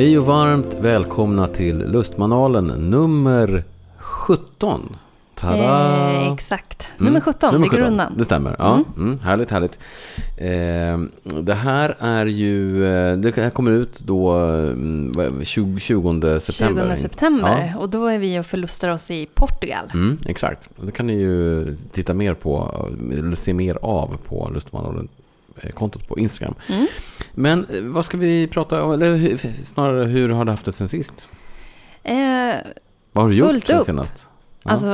Hej och varmt välkomna till Lustmanualen nummer 17. Tada! Eh, exakt. Nummer 17, Nummer vi går 17. undan. Det stämmer. Ja, Mm. mm. härligt, härligt. Eh, det här är ju, eh, det här kommer ut då mm, vad är det, 20, 20 september. 20 september. Och då är vi och förlustar oss i Portugal. Mm, exakt. Det kan ni ju titta mer på, eller se mer av på Lustmanualen-kontot på Instagram. Mm. Men eh, vad ska vi prata om, eller snarare hur har du haft det sen sist? Eh, Vad har du gjort sen upp. senast? Ja. Alltså,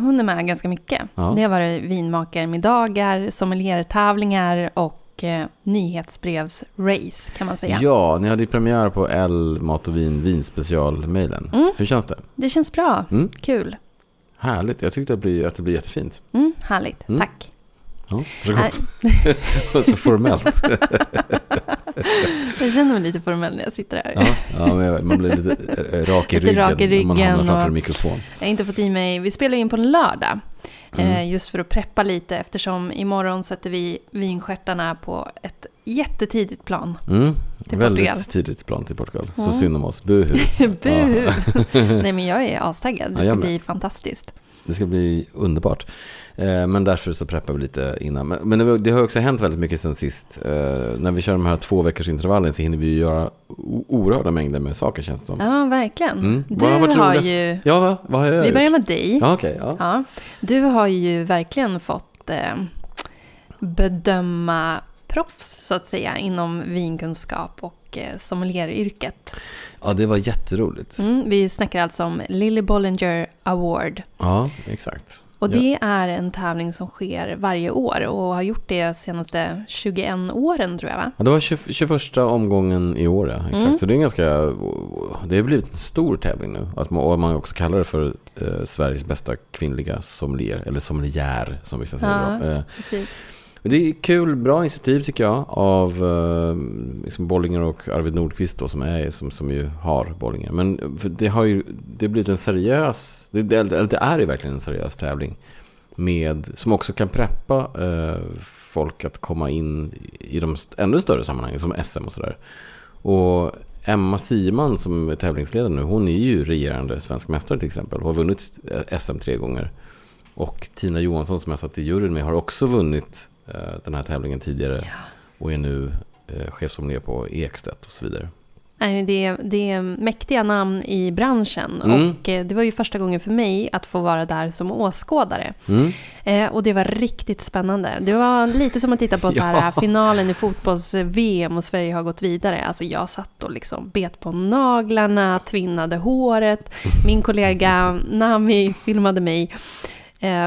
hon är med ganska mycket. Ja. Det har varit vinmakarmiddagar, sommeliertävlingar och eh, nyhetsbrevsrace kan man säga. Ja, ni hade ju premiär på L Mat och Vin vinspecial-mailen. Mm. Hur känns det? Det känns bra. Mm. Kul. Härligt. Jag tyckte att det blir, att det blir jättefint. Mm, härligt. Mm. Tack. Ja, Nej, så formellt. jag känner mig lite formell när jag sitter här. Ja, ja man blir lite eh, rak i Lite ryggen, rak i när man ryggen hamnar framför en mikrofon. Jag har inte fått i mig, vi spelar in på en lördag. Mm. Eh, just för att preppa lite eftersom imorgon sätter vi vinstjärtarna på ett jättetidigt plan. Mm. Till Väldigt Portugal. tidigt plan till Portugal. Så Mm. synd om oss. Buhu. Buhu! Nej men jag är astaggad, Ja, det ska med. bli fantastiskt. Det ska bli underbart. Eh, Men därför så preppar vi lite innan. Men- det- har också hänt väldigt mycket sen sist. Eh, När vi kör de här två veckors intervallen så hinner vi göra oerhörda mängder med saker känns det som. Ja, verkligen. Mm. Du har roligast? ju, Ja, va? vad har jag vi gjort? börjar med dig. Ja, okej. ja. Ja, du har ju verkligen fått eh, bedöma proffs så att säga inom vinkunskap och eh, sommelieryrket. ja, det var jätteroligt. Mm, vi snackar alltså om Lily Bollinger Award. Ja, exakt. Och Ja. det är en tävling som sker varje år och har gjort det de senaste 21 åren tror jag va? Ja, det var 20, 21 omgången i år, ja. Exakt. Mm. Så det är en ganska... Det har blivit en stor tävling nu. Att man, och man också kallar det för eh, Sveriges bästa kvinnliga sommelier. Eller sommelier, som vissa säger. Ja. då. Eh, Precis. Men Det är kul, bra initiativ tycker jag av eh, liksom Bollinger och Arvid Nordqvist då, som, är, som, som ju har Bollinger. Men eh, det har ju det har blivit en seriös, det, det, eller det är ju verkligen en seriös tävling. Med, som också kan preppa eh, folk att komma in i de st- ännu större sammanhangen som SM och sådär. Och Emma Siman som är tävlingsledare nu, hon är ju regerande svensk mästare till exempel. Hon har vunnit SM tre gånger. Och Tina Johansson som jag satt i juryn med har också vunnit den här tävlingen tidigare. Och är nu eh, chefsommelier på Ekstedt och så vidare. Nej, Det är, det är mäktiga namn i branschen Mm. och eh, det var ju första gången för mig att få vara där som åskådare. Mm. Eh, och det var riktigt spännande. Det var lite som att titta på så här, Ja. finalen i fotbolls-VM och Sverige har gått vidare. Alltså jag satt och liksom bet på naglarna, tvinnade håret. Min kollega Nami filmade mig eh,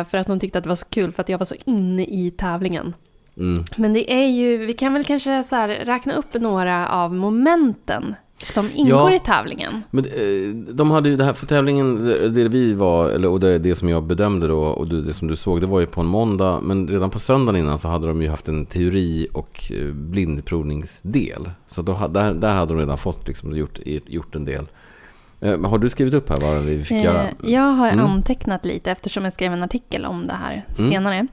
för att hon tyckte att det var så kul för att jag var så inne i tävlingen. Mm. Men det är ju, vi kan väl kanske så räkna upp några av momenten som ingår Ja. i tävlingen. Men eh, de hade ju det här för tävlingen, det vi var, eller, och det, det som jag bedömde då och det, som du såg, det var ju på en måndag. Men redan på söndagen innan så hade de ju haft en teori och eh, blindprovningsdel. Så då, där, där hade de redan fått liksom gjort, gjort en del. Eh, har du skrivit upp här vad vi fick göra? Eh, jag har Mm. antecknat lite eftersom jag skrev en artikel om det här Mm. senare.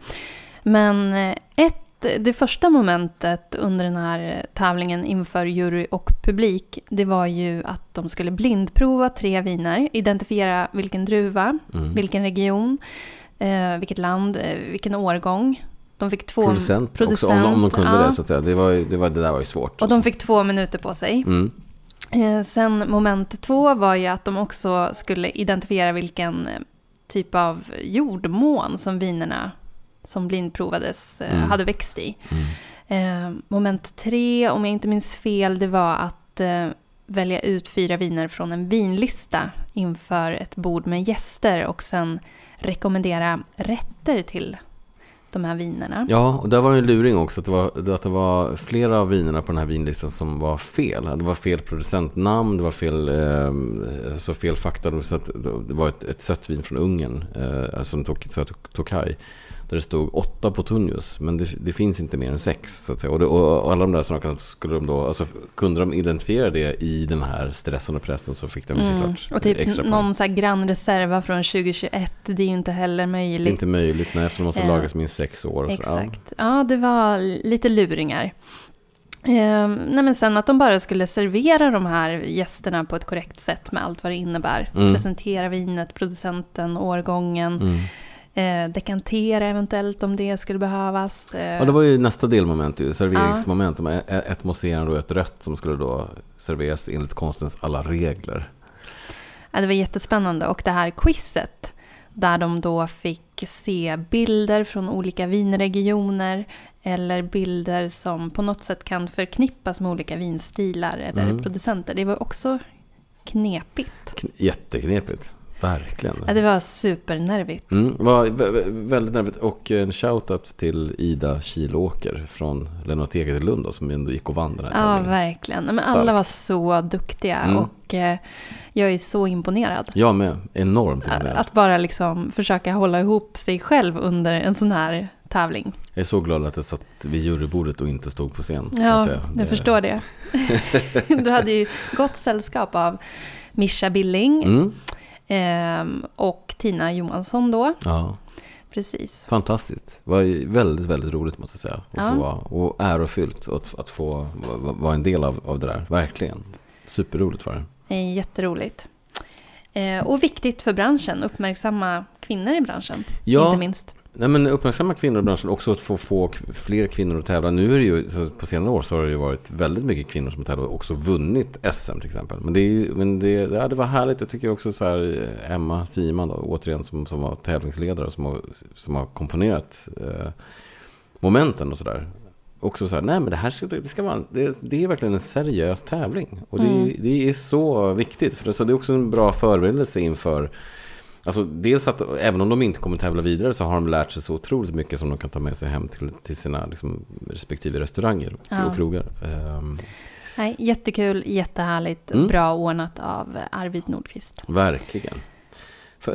Men eh, ett, det första momentet under den här tävlingen inför jury och publik, det var ju att de skulle blindprova tre viner, identifiera vilken druva, Mm. vilken region, vilket land, vilken årgång. De fick två... Producent, också, om, om de kunde ja. det så att säga. Det, var, det, var, det där var ju svårt. Och de fick två minuter på sig. Mm. Eh, sen moment två var ju att de också skulle identifiera vilken eh, typ av jordmån som vinerna som blindprovades eh, Mm. hade växt i. Mm. Moment tre, om jag inte minns fel, det var att välja ut fyra viner från en vinlista inför ett bord med gäster och sen rekommendera rätter till de här vinerna. Ja, och där var det en luring också. Att det, var, att det var flera av vinerna på den här vinlistan som var fel. Det var fel producentnamn, det var fel, eh, så fel fakta. Så att det var ett, ett sött vin från Ungern, eh, alltså en tog, tog Tokaj. Där det stod åtta Potunius, men det, det finns inte mer än sex. Så att säga. Och, det, och, alla de där sakerna skulle de då, alltså kunde de identifiera det i den här stressen och pressen så fick de Mm. såklart Och typ extra någon så här Gran Reserva från 2021, det är ju inte heller Det är möjligt. inte möjligt, nej, eftersom de måste Eh, lagras minst sex år. Och så. Ja. Exakt. Ja, det var lite luringar. Eh, nej men sen att de bara skulle servera de här gästerna på ett korrekt sätt med allt vad det innebär. Mm. Presentera vinet, producenten, årgången. Mm. Eh, dekantera eventuellt om det skulle behövas. Eh, Ja, det var ju nästa delmoment, ju, serveringsmoment. De är Ett mousserande och ett rött som skulle då serveras enligt konstens alla regler. ja, det var jättespännande. Och det här quizet, där de då fick se bilder från olika vinregioner eller bilder som på något sätt kan förknippas med olika vinstilar eller Mm. producenter. Det var också knepigt. Kn- Jätteknepigt. Verkligen. Ja, det var supernervigt. Mm, var vä- vä- väldigt nervigt. Och en shoutout till Ida Kilåker från Lennarteket i Lund då, som ändå gick och vann den här Ja, tävlingen. verkligen. Men alla var så duktiga Mm. och eh, jag är så imponerad. Jag med. Enormt imponerad. Att bara liksom försöka hålla ihop sig själv under en sån här tävling. Jag är så glad att jag satt vid jurybordet och inte stod på scen. jag Ja, jag förstår det. du hade ju gott sällskap av Mischa Billing Mm, ehm, och Tina Johansson då. ja, Precis. fantastiskt. Det var väldigt, väldigt roligt måste jag säga. Och, Ja. vara, och ärofyllt att, att få va- vara en del av, av det där. Verkligen. Superroligt var det. Jätteroligt. Eh, och viktigt för branschen, uppmärksamma kvinnor i branschen. Ja. Inte minst. Nej, men uppmärksamma kvinnor i branschen, också att få, få fler kvinnor att tävla. Nu är det ju, på senare år så har det ju varit väldigt mycket kvinnor som tävlat och också vunnit SM till exempel. Men det, är ju, men det, ja, det var härligt. Jag tycker också så här, eh, Emma Siman då, återigen som, som var tävlingsledare som har, som har komponerat eh, momenten och sådär. Också så här, nej men det här ska, det ska vara, det, det är verkligen en seriös tävling. Och det, Mm. det är så viktigt. För det, så det är också en bra förberedelse inför Alltså dels att även om de inte kommer tävla vidare så har de lärt sig så otroligt mycket som de kan ta med sig hem till, till sina liksom, respektive restauranger och, Ja. och krogar. Ehm, Nej, jättekul, jättehärligt, Mm. bra ordnat av Arvid Nordqvist. verkligen. Eh,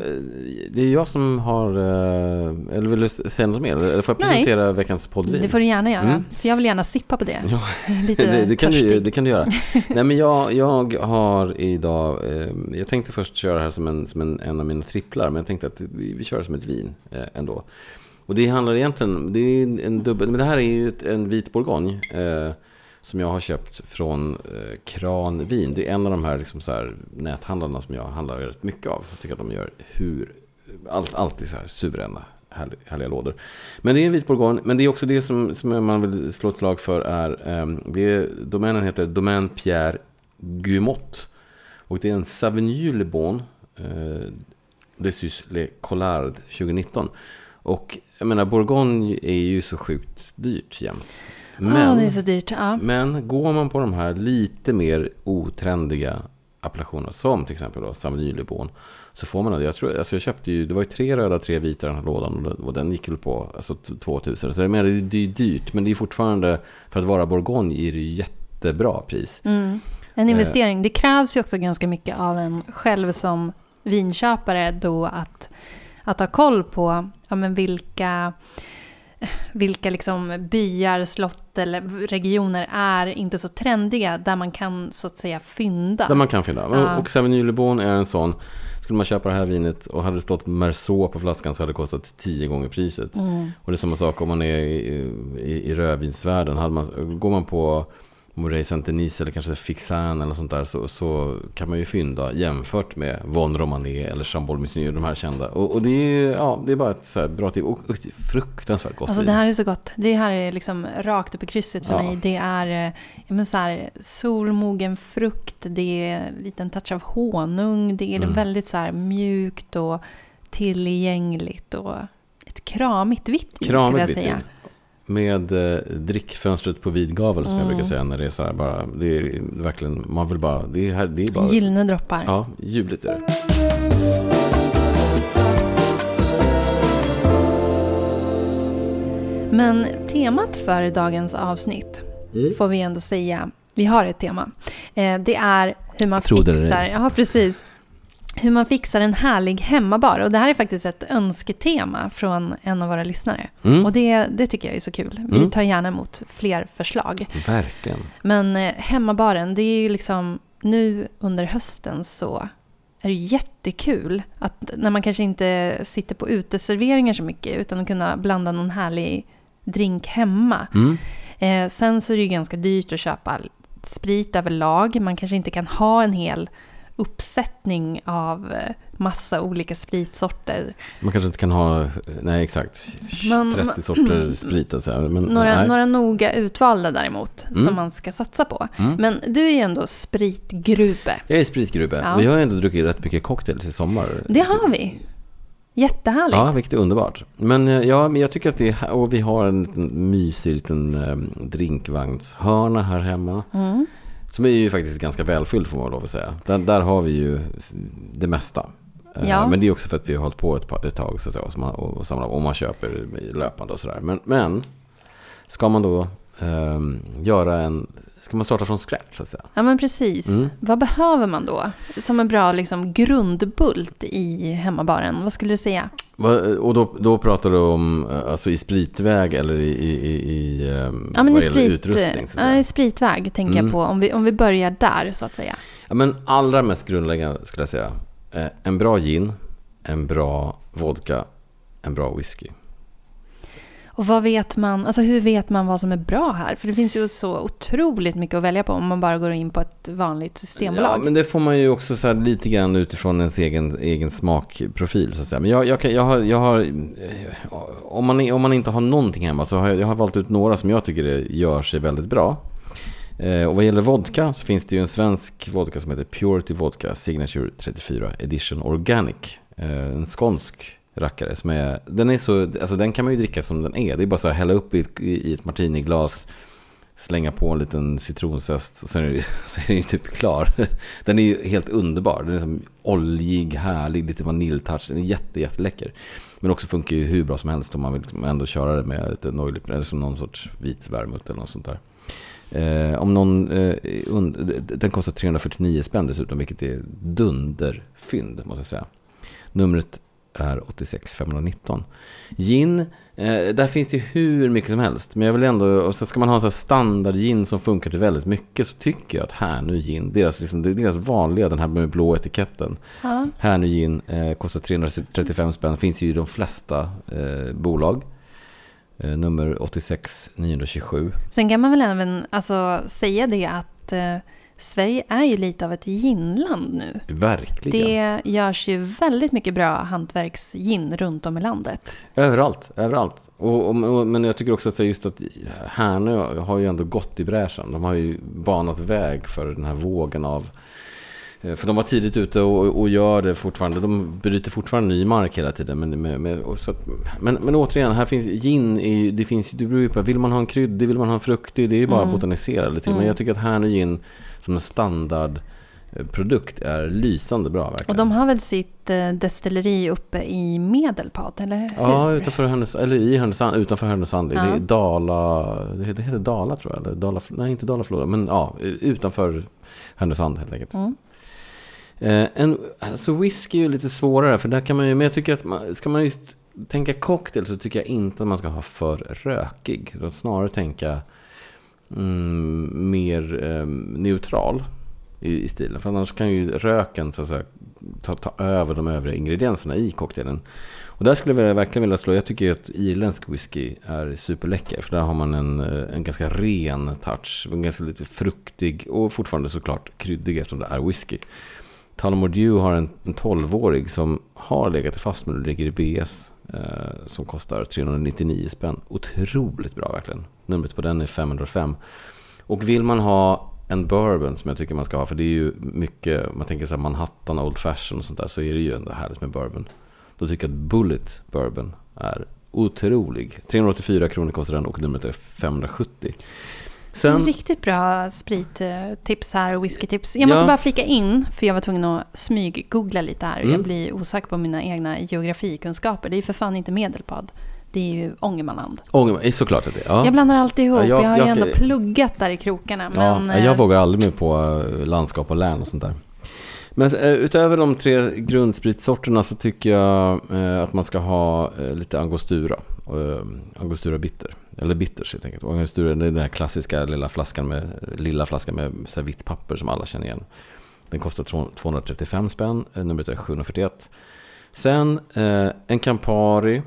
det är jag som har, eh, eller vill du säga något mer? Eller får jag Nej. presentera veckans poddvin? Det får du gärna göra, Mm. för jag vill gärna sippa på det. Ja, Lite det, det, kan du, det kan du göra. Nej, men jag, jag har idag... Eh, jag tänkte först köra det här som, en, som en, en av mina tripplar. Men jag tänkte att vi, vi kör det som ett vin eh, ändå. Och det handlar egentligen... Det är en dubbel... Men det här är ju ett, en vit bourgogne. Eh, som jag har köpt från eh, Kranvin. Det är en av de här, liksom så här näthandlarna som jag handlar rätt mycket av. Jag tycker att de gör hur... Allt, alltid så här suveräna, härliga, härliga lådor. Men det är en vit bourgogne. Men det är också det som, som man vill slå ett slag för är... eh, det är domänen heter Domaine Pierre Gumot. Och det är en Savigny Le Bon. Eh, Dessus Le Collard 2019. Och jag menar, Bourgogne är ju så sjukt dyrt jämt. Men, det är så dyrt. Ja. men går man på de här lite mer otrendiga appellationerna, som till exempel då så får man det. Jag, tror, alltså jag köpte ju, det var ju tre röda, tre vita i den här lådan och, den gick väl på alltså, t- 2000. Så jag menar, det, är dyrt, men det är fortfarande, för att vara Bourgogne, är det ju jättebra pris. Mm. En investering. Det krävs ju också ganska mycket av en själv som vinköpare då att, att ha koll på ja, men vilka, vilka liksom byar, slott eller regioner är inte så trendiga där man kan så att säga fynda. Där man kan finna. Ja. Och Le Bon är en sån. Skulle man köpa det här vinet och hade det stått Merceau på flaskan så hade det kostat tio gånger priset. Mm. Och det är samma sak om man är i, i, i rödvinsvärlden. Hade man, går man på Morey Saint-Denis eller kanske Fixin eller sånt där så, så kan man ju fynda jämfört med Von Romané eller Chambol Musny, de här kända. Och, och det, är, ja, det är bara ett bra tips. Och, och fruktansvärt gott Alltså det här är så gott. Det här är liksom rakt upp i krysset för Ja. mig. Det är eh, men så här, solmogen frukt, det är en liten touch av honung, det är Mm. väldigt så här mjukt och tillgängligt och ett kramigt vitt vin skulle jag säga. vin. Med eh, drickfönstret på vid gavel som jag Mm. brukar säga när det är så här bara. Det är verkligen, man vill bara, det är, här, det är bara. Gyllene droppar. Ja, ljuvligt är det. Men temat för dagens avsnitt Mm. får vi ändå säga, vi har ett tema. Eh, det är hur man fixar, ja precis, hur man fixar en härlig hemmabar. Och det här är faktiskt ett önsketema från en av våra lyssnare. Mm. Och det, det tycker jag är så kul. Vi Mm. tar gärna emot fler förslag. Verkligen. Men eh, hemmabaren, det är ju liksom nu under hösten så är det jättekul att när man kanske inte sitter på uteserveringar så mycket utan att kunna blanda någon härlig drink hemma. Mm. Eh, sen så är det ju ganska dyrt att köpa sprit överlag. Man kanske inte kan ha en hel uppsättning av eh, massa olika spritsorter. Man kanske inte kan ha, nej exakt, Man- 30 sorter sprit. Alltså. Men, Några, nej. några noga utvalda däremot, Mm. som man ska satsa på. Mm. Men du är ju ändå spritgrube. Jag är spritgrubbe. Ja. Vi har ändå druckit rätt mycket cocktails i sommar. Det har vi. Jättehärligt. Ja, vilket är underbart. Men eh, ja, men jag tycker att det är, och vi har en liten mysig liten um, drinkvagnshörna här hemma. Mm. Som är ju faktiskt ganska välfylld får man lov att säga. Där, där har vi ju det mesta. Eh, Ja. Men det är också för att vi har hållit på ett, par- ett tag så att säga, och, man, och samlar, och man köper löpande och sådär. Men, men ska man då ehm, göra en, ska man starta från scratch så att säga. Ja men precis. Mm. Vad behöver man då? Som en bra liksom, grundbult i hemmabaren. Vad skulle du säga? Och då, då pratar du om eh, alltså i spritväg eller i, i, i, ehm, Ja men vad i sprit, utrustning? Ja, i spritväg tänker Mm. jag på. Om vi, om vi börjar där så att säga. Ja, men allra mest grundläggande skulle jag säga. Eh, en bra gin, en bra vodka, en bra whisky. Och vad vet man, alltså hur vet man vad som är bra här? För det finns ju så otroligt mycket att välja på om man bara går in på ett vanligt systembolag. Ja, men det får man ju också så här lite grann utifrån ens egen, egen smakprofil. Så att säga. Men jag, jag, jag har, jag har eh, om, man, om man inte har någonting hemma så har jag, jag har valt ut några som jag tycker gör sig väldigt bra. Eh, och vad gäller vodka så finns det ju en svensk vodka som heter Purity Vodka Signature 34 Edition Organic. Eh, en skånsk rackare som är, den är så, alltså den kan man ju dricka som den är. Det är bara så att hälla upp i, ett- i ett martiniglas, slänga på en liten citronzest och sen är det, så är den ju typ klar. Den är ju helt underbar. Den är som oljig, härlig, lite vaniljtouch. Den är jätte, jätteläcker. Men också funkar ju hur bra som helst om man vill liksom ändå köra det med lite nojlip eller som någon sorts vit vermouth eller något sånt där. Eh, om någon, eh, und- den kostar 349 spänn dessutom, vilket är dunderfynd måste jag säga. Numret är 86 519. Gin, eh, där finns det ju hur mycket som helst. Men jag vill ändå, och så ska man ha en sån här standard gin som funkar till väldigt mycket så tycker jag att Härnö gin, deras, liksom, deras vanliga, den här med blå etiketten. Ja. Härnö gin eh, kostar 335 spänn, finns ju i de flesta eh, bolag. Eh, nummer 86 927. Sen kan man väl även alltså, säga det att eh, Sverige är ju lite av ett ginland nu. Verkligen. Det görs ju väldigt mycket bra hantverksgin runt om i landet. Överallt, överallt. Och, och, och, men jag tycker också att säga just att Härnö har ju ändå gått i bräschen. De har ju banat väg för den här vågen av... eh, För de var tidigt ute och, och gör det fortfarande. De bryter fortfarande ny mark hela tiden. Men, med, med, så, men, men återigen, här finns gin. Ju- det finns, det beror ju på, vill man ha en kryddig, vill man ha en fruktig? Det är ju bara Mm. botanisera lite. Men Mm. jag tycker att Härnö gin som en standardprodukt är lysande bra verkligen. Och de har väl sitt eh, destilleri uppe i Medelpad, eller hur? Ja, utanför Härnösand, eller i Härnösand, utanför Härnösand. Det Ja. är Dala, det det heter Dala tror jag. Eller Dala, nej, inte Dalafloden, men ja, utanför Härnösand helt enkelt. Mm. Eh, en, alltså whisky är ju lite svårare, för där kan man ju, men jag tycker att man, ska man just tänka cocktail så tycker jag inte att man ska ha för rökig. Utan snarare tänka mm, mer eh, neutral i, i stilen. För annars kan ju röken så att säga, ta, ta över de övriga ingredienserna i cocktailen. Och där skulle jag verkligen vilja slå, jag tycker ju att irländsk whisky är superläcker. För där har man en, eh, en ganska ren touch, en ganska lite fruktig och fortfarande såklart kryddig eftersom det är whisky. Tullamore Dew har en, en 12-årig som har legat i fast men ligger i BS. Eh, som kostar 399 spänn. Otroligt bra verkligen. Numret på den är 505. Och vill man ha en bourbon som jag tycker man ska ha, för det är ju mycket, man tänker så här Manhattan, Old Fashion och sånt där, så är det ju ändå härligt med bourbon. Då tycker jag att Bullet Bourbon är otrolig. 384 kronor kostar den och numret är 570. Sen, Riktigt bra sprittips här och whiskytips. Jag måste Ja. bara flika in, för jag var tvungen att smyggoogla lite här. Mm. Jag blir osäker på mina egna geografikunskaper. Det är ju för fan inte Medelpad. Det är ju Ångermanland. Ångermanland, är såklart att det. Ja. Jag blandar alltid ihop. Ja, jag- jag, har ju jag- ändå pluggat där i krokarna. Men, ja, jag eh, vågar aldrig mig på eh, landskap och län och sånt där. Men eh, utöver de tre grundspritsorterna så tycker jag eh, att man ska ha eh, lite angostura. Eh, angostura bitter. Eller bitters helt enkelt. Angostura är den här klassiska lilla flaskan med, lilla flaskan med så vitt papper som alla känner igen. Den kostar 235 spänn. eh, Numret är 741. Sen eh, en Campari,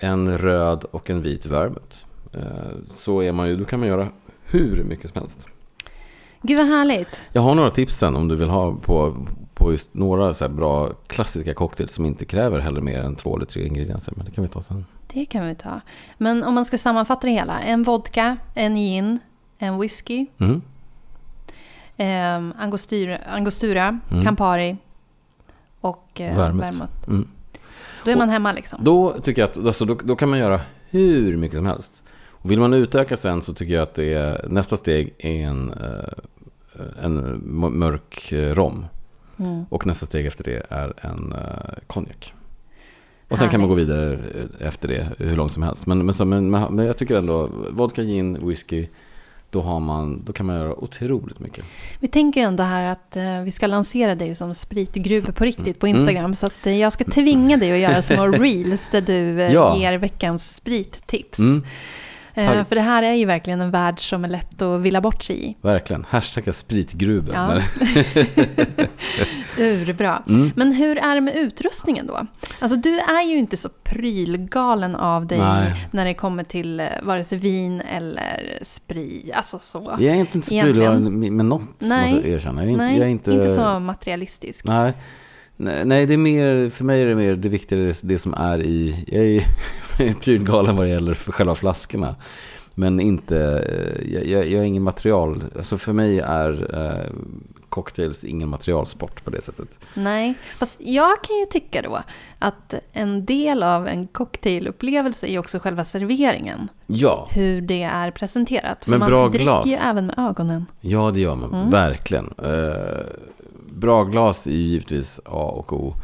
en röd och en vit vermouth. eh, så är man ju, då kan man göra hur mycket som helst. Gud vad härligt. Jag har några tips sen om du vill ha på, på just några så bra klassiska cocktails som inte kräver heller mer än två eller tre ingredienser. Men det kan vi ta sen. Det kan vi ta. Men om man ska sammanfatta det hela. En vodka, en gin, en whisky, Mm. eh, angostura, angostura Mm. Campari och eh, vermouth. Mm. Då är man hemma liksom. Då tycker jag att alltså, då, då kan man göra hur mycket som helst. Och vill man utöka sen så tycker jag att det är, nästa steg är en, eh, en mörk eh, rom. Mm. Och nästa steg efter det är en uh, konjak. Och sen kan man gå vidare eh, efter det hur långt som helst. Men, men, så, men men jag tycker ändå vodka, gin, whisky. Då, har man, då kan man göra otroligt mycket. Vi tänker ju ändå här att eh, vi ska lansera dig som spritgruppe på riktigt på Instagram. Så att, eh, jag ska tvinga dig att göra små reels där du eh, Ja. ger veckans sprittips. Mm, Eh, för det här är ju verkligen en värld som är lätt att villa bort sig i. verkligen. Hashtagga spritgruben. Ja. Urbra. Mm. Men hur är det med utrustningen då? Alltså du är ju inte så prylgalen av dig Nej. när det kommer till eh, vare sig vin eller sprit. Alltså så. Jag är inte så sprudlande med något, Nej. måste jag erkänna. Jag är inte, Nej, jag är inte, så materialistisk. Nej. Nej, nej, det är mer, för mig är det mer det viktiga, det, det som är i, jag är prylgalen vad det gäller för själva flaskorna. Men inte, eh, jag, jag, jag är ingen material, alltså för mig är eh, cocktails ingen materialsport på det sättet. Nej, fast jag kan ju tycka då att en del av en cocktailupplevelse är också själva serveringen. Ja, Hur det är presenterat. För Men man bra dricker glas. ju även med ögonen. ja det gör man, Mm. verkligen. Eh, bra glas är ju givetvis A och O.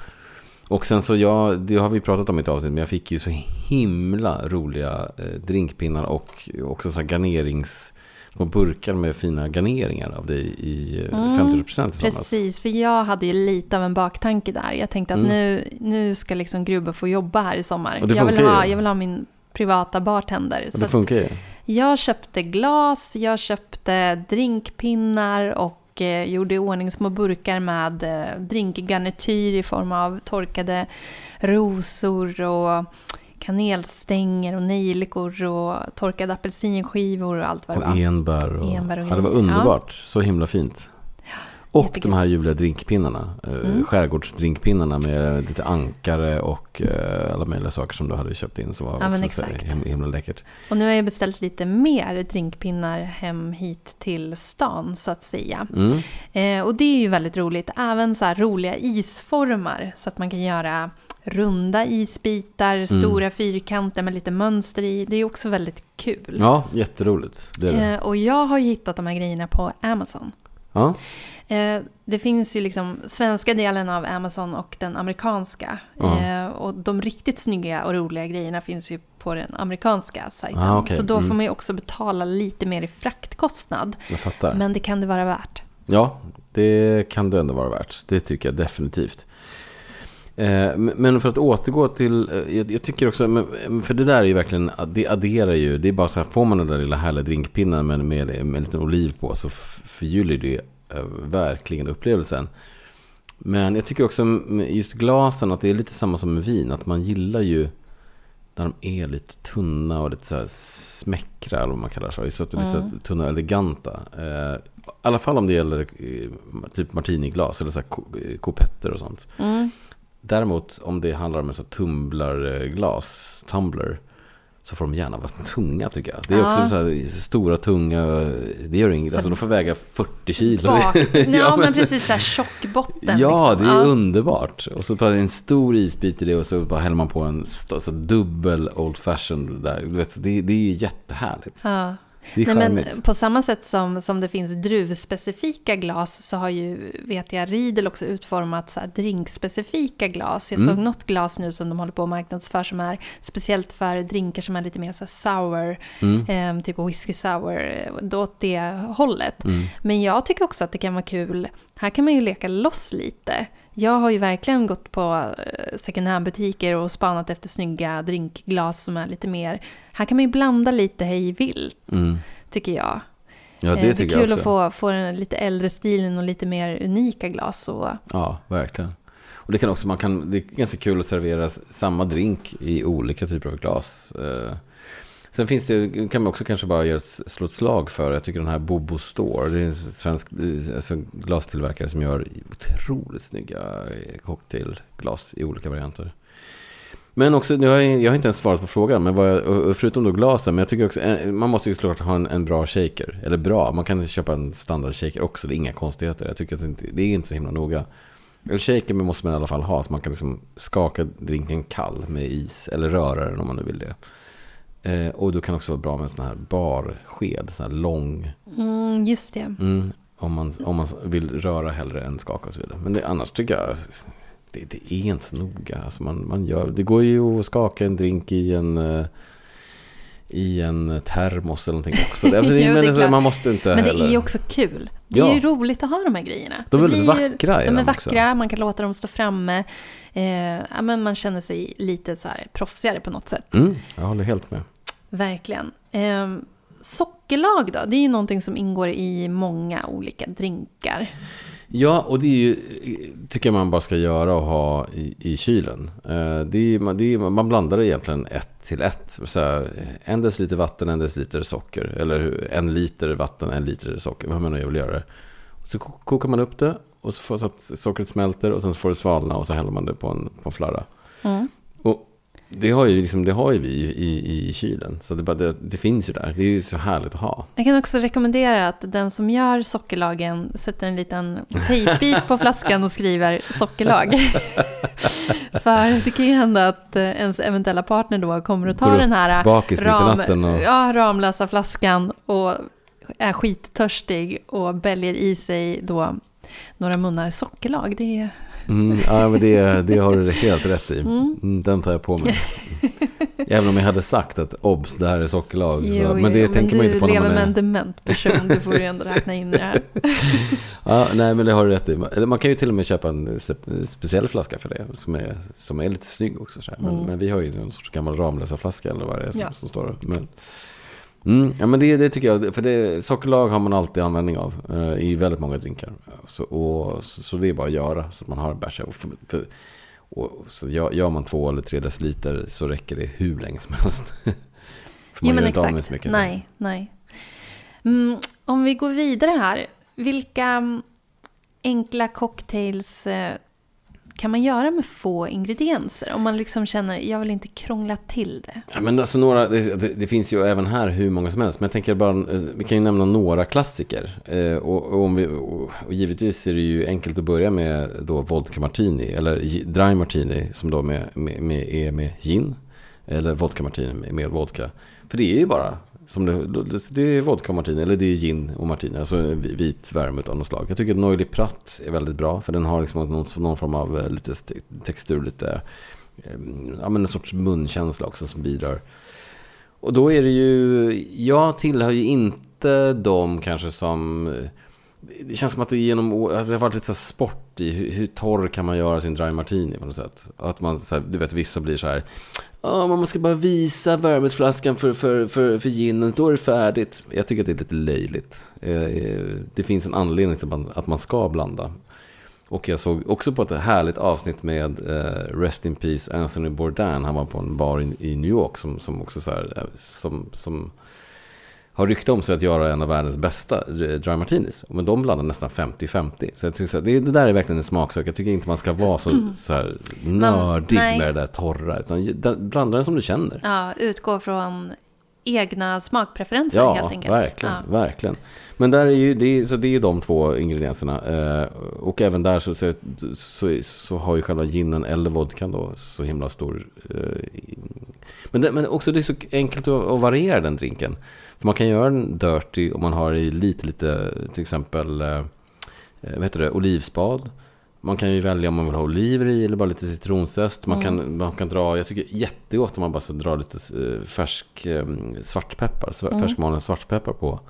Och sen så, ja, det har vi pratat om i ett avsnitt, men jag fick ju så himla roliga eh, drinkpinnar och också så här garnerings... Små burkar med fina garneringar av dig i eh, Mm, 50% tillsammans. Precis, för jag hade ju lite av en baktanke där. Jag tänkte att Mm. nu, nu ska liksom Grubbe få jobba här i sommar. Och det Jag vill, ju. ha, jag vill ha min privata bartender. Och det funkar ju. jag köpte glas, jag köpte drinkpinnar och eh, gjorde i ordning små burkar med eh, drinkgarnityr i form av torkade rosor och kanelstänger och nejlikor och torkade apelsinskivor och allt vad det Och var. enbär. Och, Enbär och ja, det var underbart. Så himla fint. Och jättekul. de här ljuvliga drinkpinnarna. eh, Mm. Skärgårdsdrinkpinnarna med lite ankare och eh, alla möjliga saker som du hade köpt in. Som var Ja, också så exakt. him- himla läckert. Och nu har jag beställt lite mer drinkpinnar hem hit till stan så att säga. Mm. Eh, och det är ju väldigt roligt. Även så här roliga isformar så att man kan göra runda isbitar, Mm. stora fyrkanter med lite mönster i. Det är också väldigt kul. Ja, jätteroligt. Det det. Eh, och jag har ju hittat de här grejerna på Amazon. Ja. Eh, det finns ju liksom svenska delen av Amazon och den amerikanska. Ja. Eh, och de riktigt snygga och roliga grejerna finns ju på den amerikanska sajten. Ah, okej. Så då Mm. får man ju också betala lite mer i fraktkostnad. Men det kan det vara värt. Ja, det kan det ändå vara värt. Det tycker jag definitivt. Eh, men- för att återgå till, eh, jag tycker också, för det där är ju verkligen, det adderar ju, det är bara så här, får man den där lilla härliga drinkpinnen med, med, med en liten oliv på så förgyller det eh, verkligen upplevelsen. Men jag tycker också just glasen att det är lite samma som med vin, att man gillar ju när de är lite tunna och lite så här smäckra, eller vad man kallar det. Så att det är lite så tunna och eleganta. I alla fall om det gäller typ martiniglas eller så här ko- kopetter och sånt. Mm. Däremot om det handlar om en sån tumblarglas, tumbler, så får de gärna vara tunga tycker jag. Det är Ja. också så här stora, tunga, det gör inget. Så Alltså de får väga 40 kilo. Bak. ja, Ja, men precis så här tjockbotten. Ja, liksom. det är underbart. Och så bara en stor isbit i det och så bara häller man på en så dubbel old fashion där. Du vet, det, det är jättehärligt. Ja. Nej, men på samma sätt som, som det finns druvspecifika glas så har ju, vet jag, Riedel också utformat så här drinkspecifika glas. Jag Mm. såg något glas nu som de håller på att marknadsför som är speciellt för drinkar som är lite mer så sour, Mm. eh, typ whisky sour, eh, åt det hållet. Mm. Men jag tycker också att det kan vara kul, här kan man ju leka loss lite. Jag har ju verkligen gått på eh, second hand-butiker och spanat efter snygga drinkglas som är lite mer... Här kan man ju blanda lite hej vilt, Mm. tycker jag. Ja, Eh, det det är tycker kul jag också. att få, få den lite äldre stilen och lite mer unika glas. Och, Ja, verkligen. Och det kan också, man kan, det är ganska kul att servera samma drink i olika typer av glas. Sen finns det, kan man också kanske bara göra, slå ett slag för, jag tycker den här Bobo Store, det är en svensk eh, alltså, glastillverkare som gör otroligt snygga eh, cocktailglas i olika varianter. Men också, nu har jag, jag har inte ens svarat på frågan, men vad jag, förutom då glasen, men jag tycker också, eh, man måste ju såklart ha en, en, bra shaker. Eller bra, man kan köpa en standard shaker också, det är inga konstigheter. Jag tycker att det, inte, det är inte så himla noga. En shaker måste man i alla fall ha, så man kan liksom skaka drinken kall med is, eller röra den om man nu vill det. Eh, och då kan det också vara bra med en sån här barsked, sån här lång. Mm, just det. Mm, om, man, om man vill röra hellre än skaka och så vidare. Men det, annars tycker jag, det, det är inte så noga. Alltså man, man gör, det går ju att skaka en drink i en... Uh, i en termos eller någonting också. Det, jo, men det man måste inte Men det heller... är ju också kul. Det är ju roligt att ha de här grejerna. De är väldigt vackra. De är vackra, också. man kan låta dem stå framme. Eh, ja, men man känner sig lite så här proffsigare på något sätt. Mm, jag håller helt med. Verkligen. Eh, sockerlag då? Det är ju någonting som ingår i många olika drinkar. Ja, och det är ju, tycker jag man bara ska göra och ha i, i kylen. Eh, det är, det är, man blandar det egentligen ett till ett. Så här, en deciliter vatten, en deciliter socker. Eller en liter vatten, en liter socker. Vad man nu vill göra det. Så kokar man upp det och så får så att sockret smälter och sen får det svalna och så häller man det på en, på en flarra. Mm. Och det har ju, liksom, det har ju vi i, i, kylen. Så det, bara, det, det, finns ju där. Det är så härligt att ha. Jag kan också rekommendera att den som gör sockerlagen sätter en liten tejpbit på flaskan och skriver sockerlag. För det kan ju hända att eh, ens eventuella partner då kommer att ta den här ram, och... ja, Ramlösa flaskan och är skittörstig och bäljer i sig då några munnar sockerlag. Det är Mm, ja, men det, det har du helt rätt i. Mm. mm. Den tar jag på mig. Även om jag hade sagt att obs, det här är sockerlag. Jo, så, men det jo, tänker men man inte på när man är... du lever med en dement person, du får ju ändå räkna in det här. ja, nej, men det har du rätt i. Man kan ju till och med köpa en speciell flaska för det, som är, som är lite snygg också. Så men, mm. men, vi har ju en sorts gammal Ramlösa flaska eller vad det är som, ja. som står men, Mm, ja, men det, det tycker jag. För det, sockerlag har man alltid användning av eh, i väldigt många drinkar. Så, och, så, så, det är bara att göra så att man har en bärs. Och, för, för, och, så gör, gör, man två eller tre deciliter så räcker det hur länge som helst. för man jo, men exakt. mycket. Nej, nej. Mm, om vi går vidare här. Vilka enkla cocktails eh, kan man göra med få ingredienser? Om man liksom känner, jag vill inte krångla till det. Ja, men alltså några, det, det, finns ju även här hur många som helst. Men jag tänker bara, eh, vi kan ju nämna några klassiker. Eh, och, och, om vi, och, och, givetvis är det ju enkelt att börja med då vodka martini. Eller dry martini som då med, med, med, är med gin. Eller vodka martini med, med vodka. För det är ju bara som det, det är vodka och martini, eller det är gin och martini, alltså vit värme av något slag. Jag tycker att Noily Pratt är väldigt bra, för den har liksom någon, någon form av eh, lite textur, lite, eh, ja men en sorts munkänsla också som bidrar. Och då är det ju, jag tillhör ju inte de kanske som eh, det känns som att det, genom, att det har varit lite så sport i hur, hur, torr kan man göra sin dry martini på något sätt. Att man, så här, du vet, vissa blir så här, oh, man ska bara visa värmeflaskan för, för, för, för ginen, då är det färdigt. Jag tycker att det är lite löjligt. Eh, eh, det finns en anledning till att man ska blanda. Och jag såg också på ett härligt avsnitt med uh, Rest in Peace Anthony Bourdain. Han var på en bar i, New York som, som också så här, som, som har rykte om sig att göra en av världens bästa dry martinis. Men de blandar nästan 50-50. Så jag tycker att det, det, där är verkligen en smaksak. Jag tycker inte man ska vara så, mm. så här nördig Man, med det där torra. Utan blanda den som du känner. Ja, utgå från egna smakpreferenser ja, helt enkelt. Verkligen, ja, verkligen. Men där är ju, det är, så det är ju de två ingredienserna. Eh, och även där så, så, så, så, har ju själva ginen eller vodkan då så himla stor... Eh, men, det, men också det är så enkelt att, att variera den drinken. För man kan göra den dirty om man har i lite, lite, till exempel, eh, vad heter det, olivspad. Man kan ju välja om man vill ha oliver i eller bara lite citronzest. Man, mm. kan, man kan dra, jag tycker jättegott om man bara ska dra lite eh, färsk eh, svartpeppar, mm. färskmalen svartpeppar på.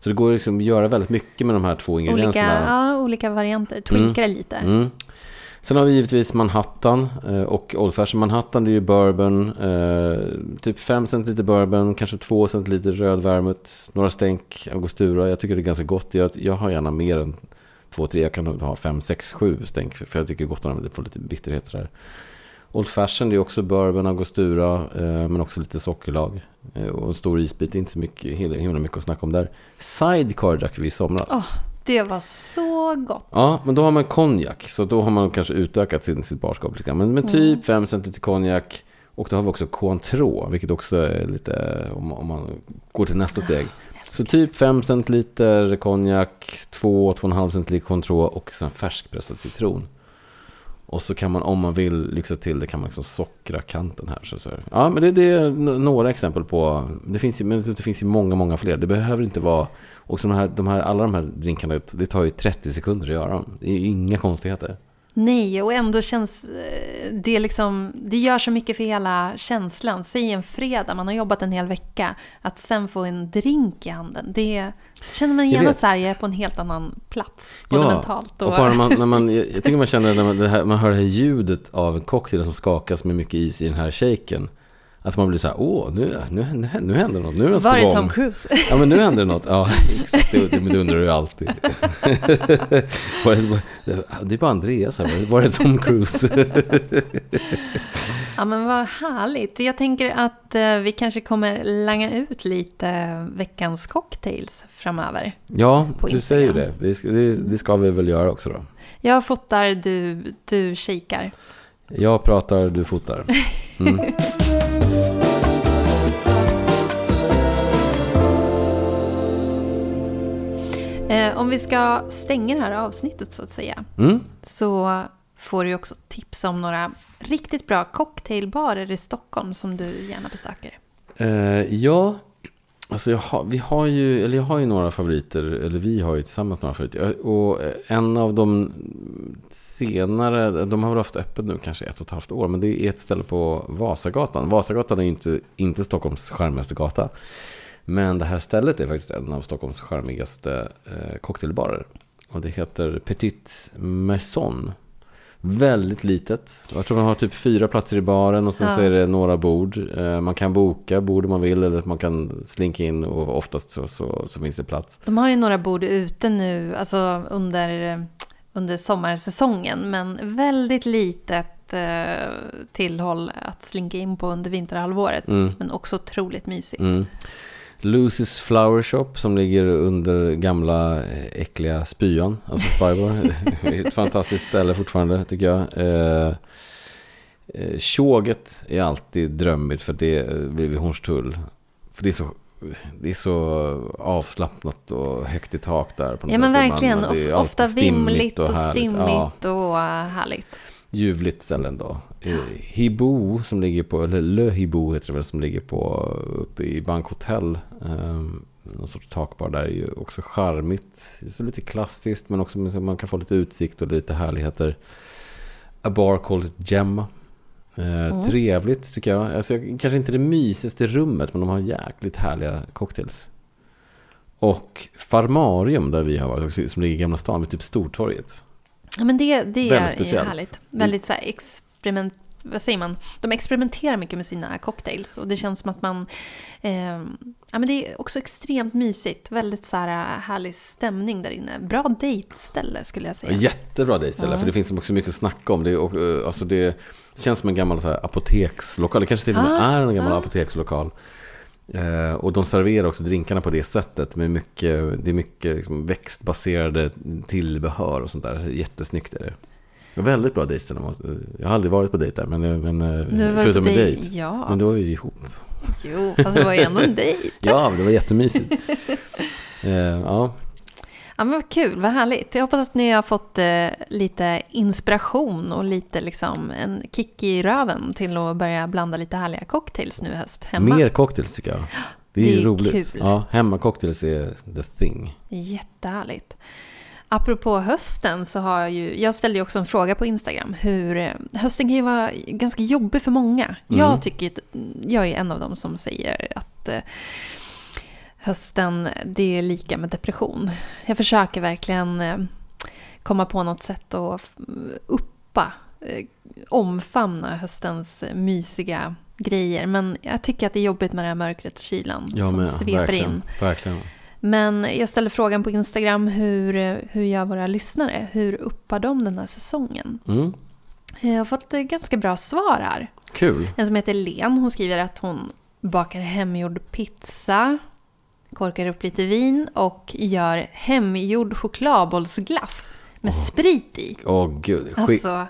Så det går liksom att göra väldigt mycket med de här två ingredienserna. Olika, ja, olika varianter, tweaka mm. lite. Mm. Sen har vi givetvis Manhattan eh, och Old Fashion Manhattan det är ju bourbon. Eh, typ 5 centiliter bourbon, kanske 2 centiliter röd vermouth, några stänk angostura. Jag tycker det är ganska gott. Jag, jag har gärna mer än 2-3, jag kan ha 5, 6, 7 stänk. För jag tycker gott om det får lite bitterhet sådär. Old Fashion det är också bourbon, angostura, eh, men också lite sockerlag. Och en stor isbit, inte så mycket, himla mycket att snacka om där. Sidecar drack vi i somras. Oh det var så gott. Ja, men då har man konjak, så då har man kanske utökat sin, sitt barskap lite. Men med typ 5 centiliter konjak. Och då har vi också Cointreau, vilket också är lite, om, om man går till nästa steg. Så typ 5 centiliter konjak, 2-2,5 centiliter Cointreau och sen färskpressad citron. Och så kan man, om man vill lyxa till det, kan man liksom sockra kanten här. Så, så. Ja, men det, det är några exempel på, det finns ju, men det finns ju många, många fler. Det behöver inte vara, och så de här, de här, alla de här drinkarna, det tar ju 30 sekunder att göra dem. Det är ju inga konstigheter. Nej, och ändå känns eh, det liksom... Det gör så mycket för hela känslan. Säg en fredag, man har jobbat en hel vecka. Att sen få en drink i handen, det känner man vet. så här, jag är på en helt annan plats. Både mentalt och... och bara man, när man, jag, tycker man känner när man, här, man hör det här ljudet av en cocktail som skakas med mycket is i den här shaken. Att man blir så här, åh, nu, nu, nu, nu händer något, nu är något Var är. Tom Cruise? Ja, men nu händer det något. Ja, exakt. Det, det, undrar du alltid. Var det, var, det är bara Andreas här. Var är Tom Cruise? Ja, men vad härligt. Jag tänker att eh, vi kanske kommer langa ut lite veckans cocktails framöver. Ja, du säger det. Ska, det. Det ska vi väl göra också då. Jag fotar, du, du kikar. Jag pratar, du fotar. Mm. Eh, om vi ska stänga det här avsnittet så att säga. Mm. så får du också tips om några riktigt bra cocktailbarer i Stockholm som du gärna besöker. Eh, ja, alltså jag har, vi har ju, eller jag har ju några favoriter, eller vi har ju tillsammans några favoriter. Och en av de senare, de har väl haft öppet nu kanske ett och ett halvt år, men det är ett ställe på Vasagatan. Vasagatan är ju inte, inte Stockholms charmigaste gata. Men det här stället är faktiskt en av Stockholms charmigaste eh, cocktailbarer. Och det heter Petit Maison. Väldigt litet. Jag tror man har typ fyra platser i baren och sen Ja. så är det några bord. Eh, Man kan boka bord om man vill eller man kan slinka in och oftast så, så, så finns det plats. De har ju några bord ute nu, alltså under, under sommarsäsongen, men väldigt litet eh, tillhåll att slinka in på under vinterhalvåret. Mm. Men också otroligt mysigt. Mm. Lucy's Flower Shop som ligger under gamla eh, äckliga spyan, alltså Spybar. Ett fantastiskt ställe fortfarande tycker jag. Eh, eh, Tjoget är alltid drömmigt för det är vid Hornstull. För det är så det är så avslappnat och högt i tak där. På något Ja men sätt. Man- verkligen, Of- ofta alltid stimmigt vimligt och, härligt. stimmigt Ja, och härligt. ljuvligt ställen då. Eh, Hibo som ligger på, eller Le Hibo heter det väl, som ligger på uppe i Bankhotell. Um, någon sorts takbar där är ju också charmigt. Så lite klassiskt men också man kan få lite utsikt och lite härligheter. A bar called Gemma. Eh, Mm. Trevligt tycker jag. Alltså, jag. Kanske inte det mysigaste rummet men de har jäkligt härliga cocktails. Och Farmarium där vi har varit, också, som ligger i Gamla stan vid typ Stortorget. Ja, men det, det är speciellt. härligt. Väldigt så här experiment... Vad säger man? De experimenterar mycket med sina cocktails. Och det känns som att man... Eh, ja, men det är också extremt mysigt. Väldigt så här härlig stämning där inne. Bra dejtställe skulle jag säga. Jättebra dejtställe, Ja. för det finns också mycket att snacka om. Det, och, eh, alltså det känns som en gammal så här, apotekslokal. Det kanske till och med Ah, är en gammal ah. apotekslokal. Eh, och de serverar också drinkarna på det sättet. Med mycket, det är mycket liksom, växtbaserade tillbehör och sånt där. Jättesnyggt är det. Väldigt bra dejtställe. Jag har aldrig varit på dejt där, men, eh, men eh, förutom med dejt? Ja. Men då var vi ihop. Jo, fast det var ju ändå en dejt. Ja, men det var jättemysigt. eh, ja, Ja, men vad kul, vad härligt. Jag hoppas att ni har fått eh, lite inspiration och lite liksom en kick i röven till att börja blanda lite härliga cocktails nu i höst hemma. mer cocktails tycker jag. Det är, Det är roligt. kul. Ja, hemmacocktails är the thing. Jättehärligt. Apropå hösten så har jag ju, jag ställde ju också en fråga på Instagram. Hur, eh, hösten kan ju vara ganska jobbig för många. Mm. Jag tycker, jag är en av dem som säger att eh, hösten, det är lika med depression. Jag försöker verkligen eh, komma på något sätt att uppa, omfamna höstens mysiga grejer. Men jag tycker att det är jobbigt med det här mörkret och kylan Jag som med, sveper verkligen, in. verkligen. Men jag ställer frågan på Instagram, hur, hur gör våra lyssnare? Hur uppar de den här säsongen? Mm. Jag har fått eh, ganska bra svar här. Kul. En som heter Len, hon skriver att hon bakar hemgjord pizza, korkar upp lite vin och gör hemgjord chokladbollsglass med sprit i. Åh gud. Skick, Alltså,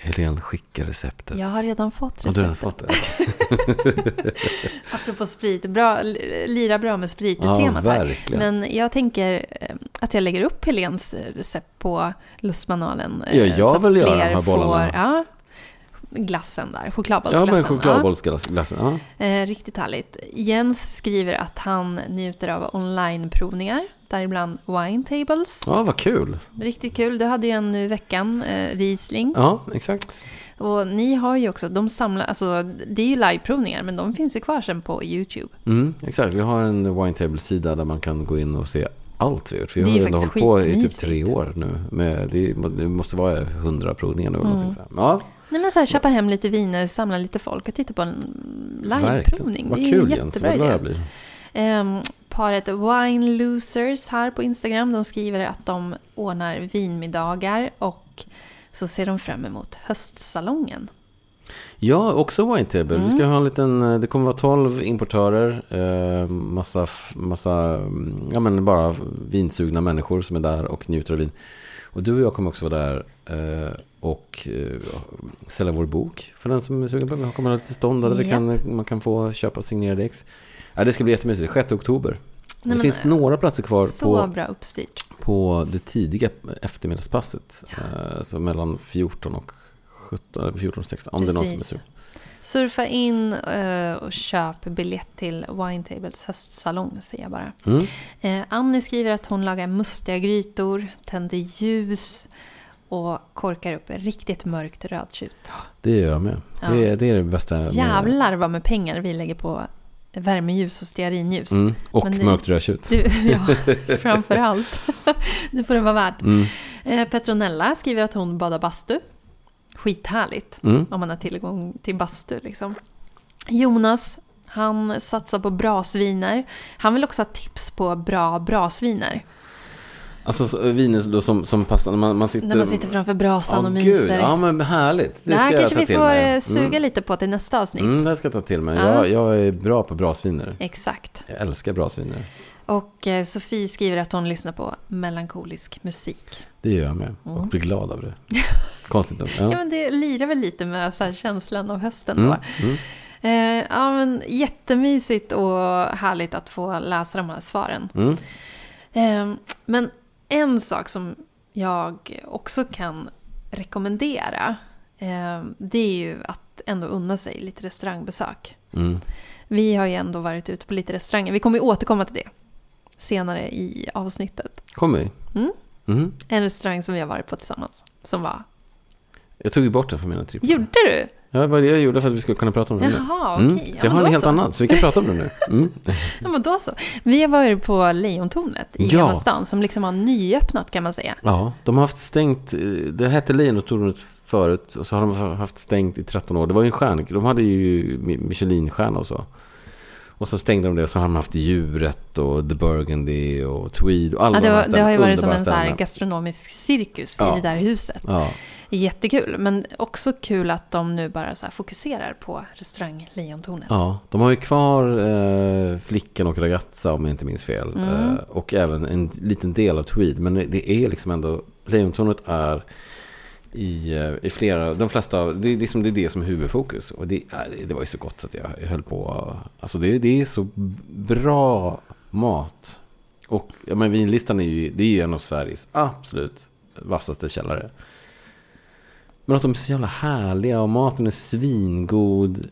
Helene, skicka receptet. jag har redan fått Har du redan receptet. fått det? Apropå sprit, bra, lira bra med sprit i Ja, temat här. verkligen. Men jag tänker eh, att jag lägger upp Helens recept på lustmanualen. eh, Ja, jag så att vill göra de här bollarna. Får, ja, glassen där, Ja, chokladbollsglassen. men chokladbollsglassen. Ja. Eh, riktigt härligt. Jens skriver att han njuter av onlineprovningar, däribland Wine Tables. ja, vad kul. Riktigt kul. Du hade ju en nu i veckan, eh, Riesling. Ja, exakt. Och ni har ju också, de samlar, alltså det är ju liveprovningar, men de finns ju kvar sen på YouTube. Mm, exakt. Vi har en wine table-sida där man kan gå in och se allt vi har gjort. Vi har ju ändå hållit på i typ tre år nu. Med, det, det måste vara hundra provningar nu. Mm. Ja, Nej men så här, köpa hem lite viner, samla lite folk och titta på en liveprovning. Vad Det är kul ju Jens. jättebra Vad jag idé. blir. Ehm, paret Wine Losers här på Instagram, de skriver att de ordnar vinmiddagar och så ser de fram emot höstsalongen. Ja, också wine table. Vi Mm. ska ha en liten, eh, det kommer vara 12 importörer. Eh, massa, massa, mm, ja men bara vinsugna människor som är där och njuter av vin. Och du och jag kommer också vara där och eh, sälja vår bok. För den som är sugen på det. Kommer ha lite stånd där Japp. kan, man kan få köpa signerade ex. Ja, det ska bli jättemysigt. 6 oktober. Nej, det finns eh, några platser kvar på, på det tidiga eftermiddagspasset. Eh, så mellan 14 och 17, eller 14 och 16. Om det är någon som är Precis. sugen. Surfa in eh, och köp biljett till Wine Tables höstsalong, säger jag bara. Mm. Eh, Annie skriver att hon lagar mustiga grytor, tänder ljus och korkar upp riktigt mörkt rödtjut. Det gör jag med. Ja. Det, är, det är det bästa. med- Jävlar vad med pengar vi lägger på värmeljus och stearinljus. Mm. Och Men det- mörkt rödtjut. Du, ja, framför allt. det får det vara värt. Mm. Eh, Petronella skriver att hon badar bastu. Skithärligt Mm. om man har tillgång till bastu. Liksom. Jonas, han satsar på brasviner. Han vill också ha tips på bra brasviner. Alltså så- viner då som, som passar när man, man sitter... När man sitter framför brasan och Åh, myser. Gud. Ja men härligt. Det, det här ska jag kanske ta vi till får mig. eh, suga Mm. lite på till nästa avsnitt. Mm, det ska jag ta till mig. Ja. Jag, jag är bra på brasviner. Exakt. Jag älskar brasviner. Och eh, Sofie skriver att hon lyssnar på melankolisk musik. Det gör jag med. Och Mm. blir glad av det. Konstigt nog. Ja. Ja. men det lirar väl lite med så här känslan av hösten Mm. då. Mm. Eh, ja, men jättemysigt och härligt att få läsa de här svaren. Mm. Eh, men en sak som jag också kan rekommendera, eh, det är ju att ändå unna sig lite restaurangbesök. Mm. Vi har ju ändå varit ute på lite restauranger. Vi kommer ju återkomma till det senare i avsnittet. Kommer vi? Mm. Mm. En restaurang som vi har varit på tillsammans. Som var... Jag tog ju bort den från mina trippar. Gjorde du? Ja, det var det jag gjorde för att vi skulle kunna prata om det nu. Jaha, okej. Mm. Så jag har en helt så. annan, så vi kan prata om det nu. Mm. Ja, men då så. Vi har varit på Lejontornet i Ja. Gamla stan som liksom har nyöppnat kan man säga. Ja, de har haft stängt, eh, det hette Lejontornet förut och så har de haft stängt i 13 år. Det var ju en stjärn, de hade ju Mi- Michelinstjärna och så. Och så stängde de det och så har de haft Djuret och The Burgundy och Tweed och alla Ja, det, de var, det har ju varit som en så gastronomisk cirkus Ja. i det där huset. Ja, Jättekul, men också kul att de nu bara så fokuserar på restaurang Lejontornet. ja, de har ju kvar eh, Flickan och Ragazza om jag inte minns fel. Mm. Eh, och även en liten del av Tweed. Men det är liksom ändå, Lejontornet är i, eh, i flera, de flesta, av- det är, liksom, det är det som är huvudfokus. Och det, eh, det var ju så gott så att jag, jag höll på, alltså det, det är så bra mat. Och ja, men vinlistan är ju, det är ju en av Sveriges absolut vassaste källare. Men att de är så jävla härliga och maten är svingod.